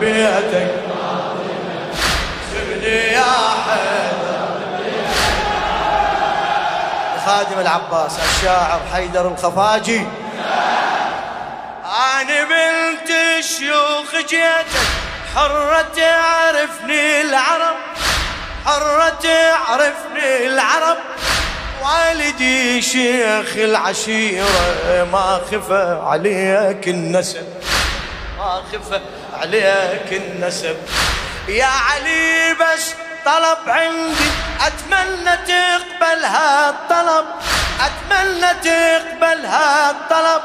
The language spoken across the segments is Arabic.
بيتك. سبني يا حيدر. خادم العباس الشاعر حيدر الخفاجي. أنا بنت الشيوخ جيتك حرة تعرفني العرب. حرة تعرفني العرب. والدي شيخ العشيرة ما خفى عليك النسب. ما خفى عليك النسب. يا علي بس طلب عندي أتمنى تقبل هالطلب أتمنى تقبل هالطلب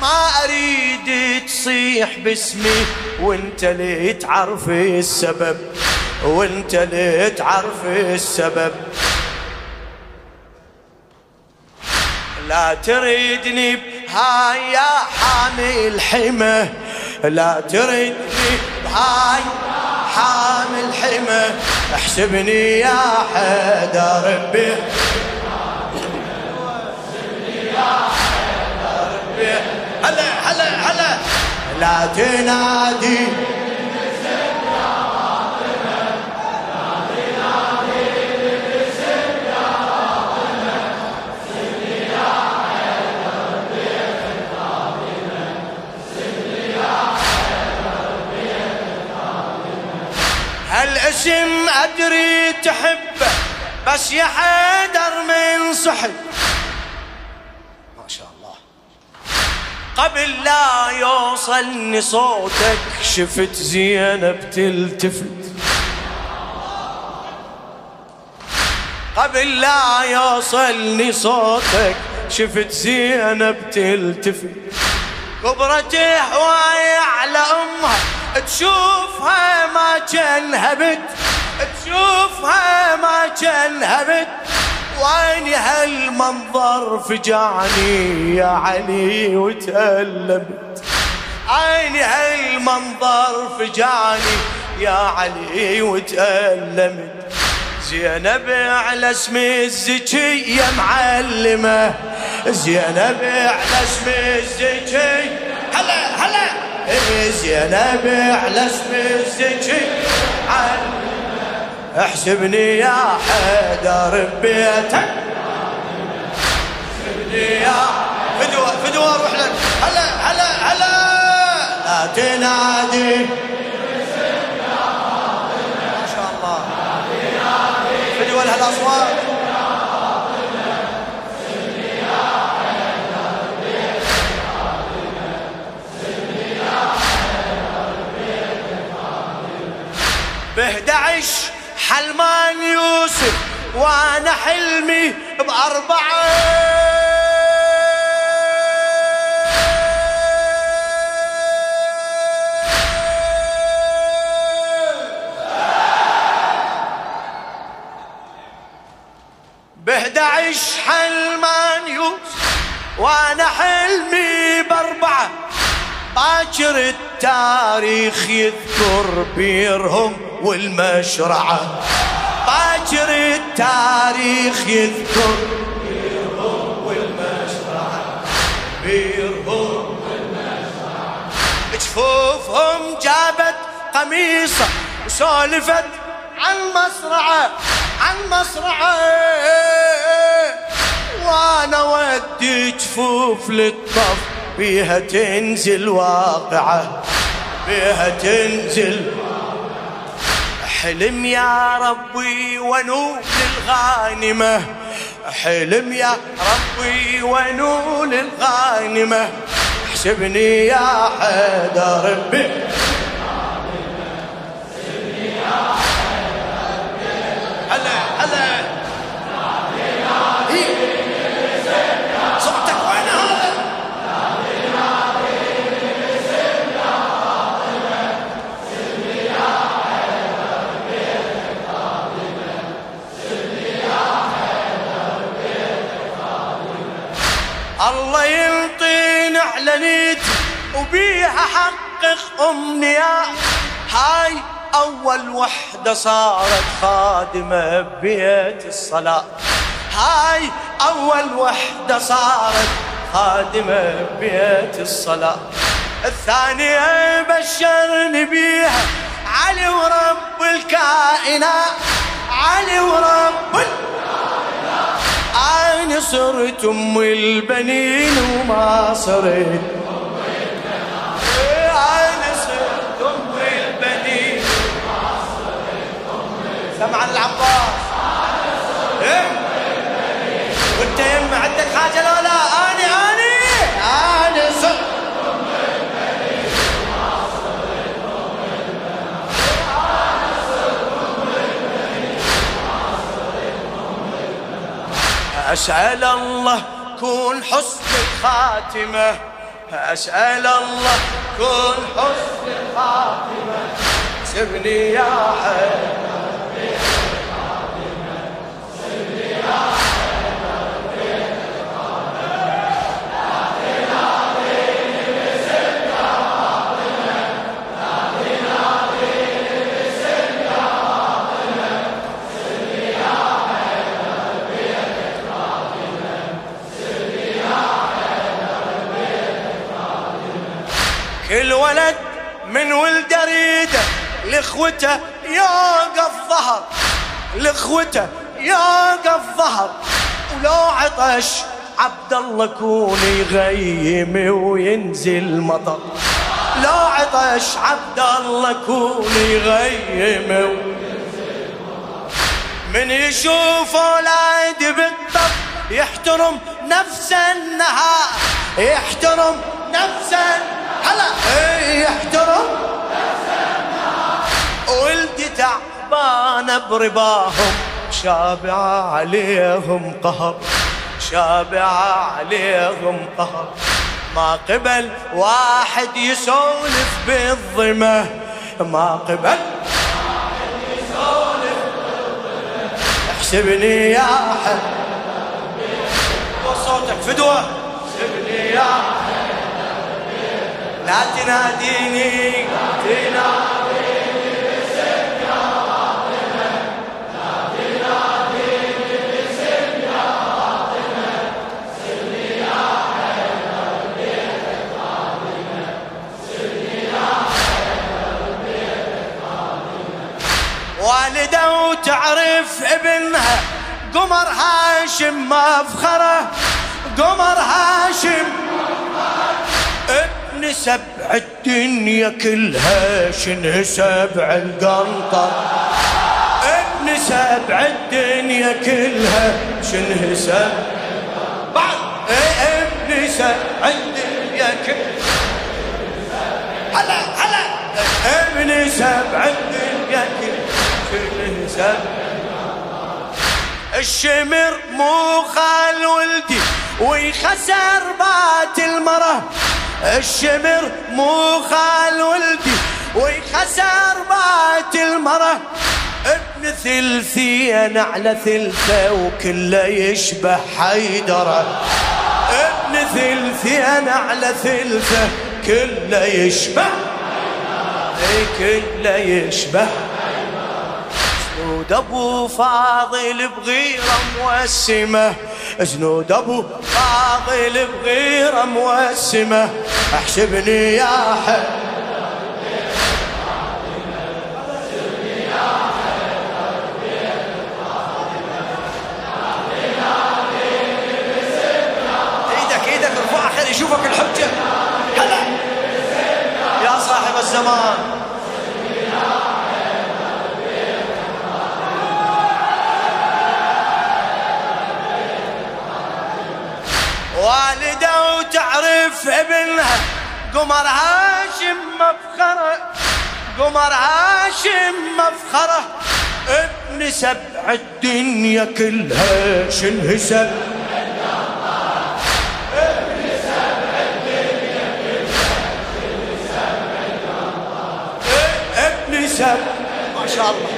ما أريد تصيح باسمي وانت اللي تعرف السبب. وانت اللي تعرف السبب. لا تريدني بهاي يا حامي الحمى. لا تريدني بهاي حامي الحمى احسبني يا حدا ربي. هلا هلا هلا. لا تنادي هالاسم ادري تحبه بس يا حيدر من صحب ما شاء الله. قبل لا يوصلني صوتك شفت زينب تلتفت. قبل لا يوصلني صوتك شفت زينب تلتفت. كبرت هواي على أمها. تشوفها ما جنهبت تشوفها ما جنهبت وين هالمنظر فجعني يا علي وتألمت. عيني هالمنظر فجعني يا علي وتألمت. زينب على اسم الزكية معلمة زينب على اسم الزكية. هلا هلا. زينب على اسم معلمة احسبني يا حيدر ببيتك احسبني يا فدوة فدوة روح لك. هلا هلا هلا. لا تنادي. ما شاء الله. فدوة لهالاصوات. بهدى وأنا حلمي بأربعة. بهدى عش حلمان يوسف وأنا حلمي بأربعة. باكر التاريخ يذكر بيرهم والمشرعة. باكر التاريخ يذكر. بيرهم جفوفهم جابت قميصة وسولفت عن مصرعة عن مصرعة. وأنا ودي جفوف للطف بيها تنزل واقعة بيها تنزل حلم يا ربي ونول الغانمة. حلم يا ربي ونول الغانمة. احسبني يا حيدر ربي. وبيها حقق امنيات هاي أول وحدة صارت خادمة ببيت الصلاة. هاي أول وحدة صارت خادمة ببيت الصلاة. الثانية بشرني بيها علي ورب الكائنات. علي ورب الكائنات أنا صرت أم البنين وما صرت سمع العباس. إيه؟ وانت يم عندك حاجة لا لا؟ أنا أنا أنا صرت أسأل الله كون حسن الخاتمة. أسأل الله كون حسن الخاتمة. سبني يا حي. لإخوته يوقف ظهر. لإخوته يوقف ظهر. ولو عطش عبد الله كون يغيم وينزل مطر. لو عطش عبد الله كون يغيم وينزل مطر. من يشوف أولاد بالطب يحترم نفس النهار. يحترم نفس هلا. إيه، يحترم. ولدي تعبان برباهم شابع عليهم قهر شابع عليهم قهر. ما قبل واحد يسولف بالظمه ما قبل احسبني يا حب وصوتك فدوه احسبني يا حب لا تناديني تناديني. وتعرف ابنها قمر هاشم مفخرة. قمر هاشم. ابن سبع الدنيا كلها شنه سبع القنطر ابن سبع الدنيا كلها شنه سبع بعد ابن سبع الدنيا كلها. هلا هلا. ابن سبع الشمر مو خال ولدي ويخسر بات المره الشمر مو خال ولدي ويخسر بات المرة ابن ثلثين على ثلثة وكله يشبه حيدرة. ابن ثلثين على ثلثة كله يشبه. اي كله يشبه زنود ابو فاضل بغيره موسمه. زنود ابو فاضل بغيره موسمه. احسبني يا حب قمر هاشم مفخرة قمر هاشم مفخرة. ابن سبع الدنيا كلها شنهسب ابن سبع ما شاء الله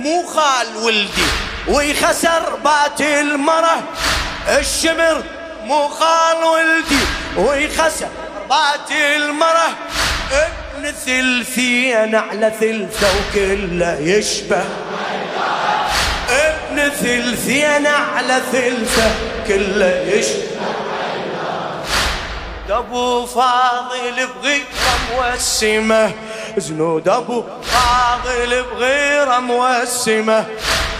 مو خال ولدي ويخسر بات المره الشمر مو خال ولدي ويخسر رضات المرة ابن ثلثين على ثلثة وكله يشبه. ابن ثلثين على ثلثة كله يشبه. أبو فاضل بغيره موسمه زنود ابو فاضل بغيره موسمة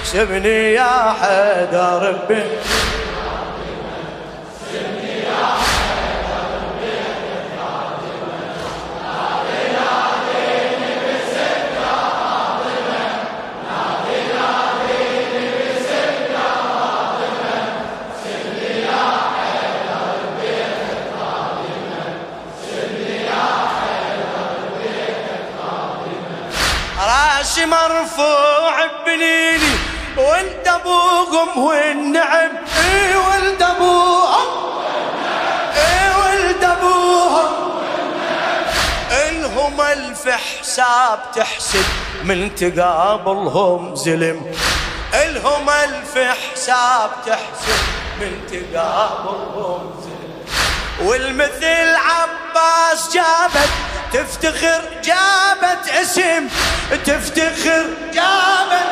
سبني يا حيدر به أبوهم والنعم. اي ولد أبوهم؟ اي ولد أبوهم؟ الهم ألف حساب تحسب من تقابلهم زلم. الهم ألف حساب تحسب من تقابلهم زلم. والمثل عباس جابت تفتخر جابت اسم. تفتخر جابت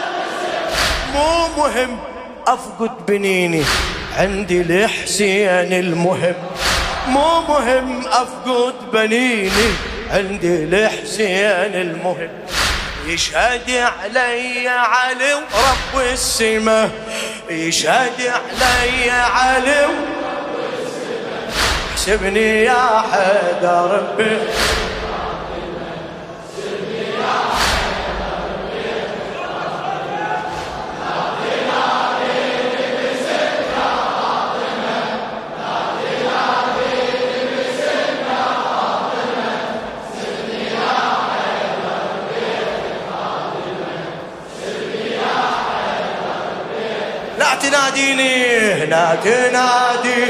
مو مهم. أفقد بنيني عندي الحسين المهم. مو مهم أفقد بنيني عندي الحسين المهم. يشهد علي علي ورب السماء. يشهد علي علي احسبني يا حيدر ربي. لا تناديني لا تنادي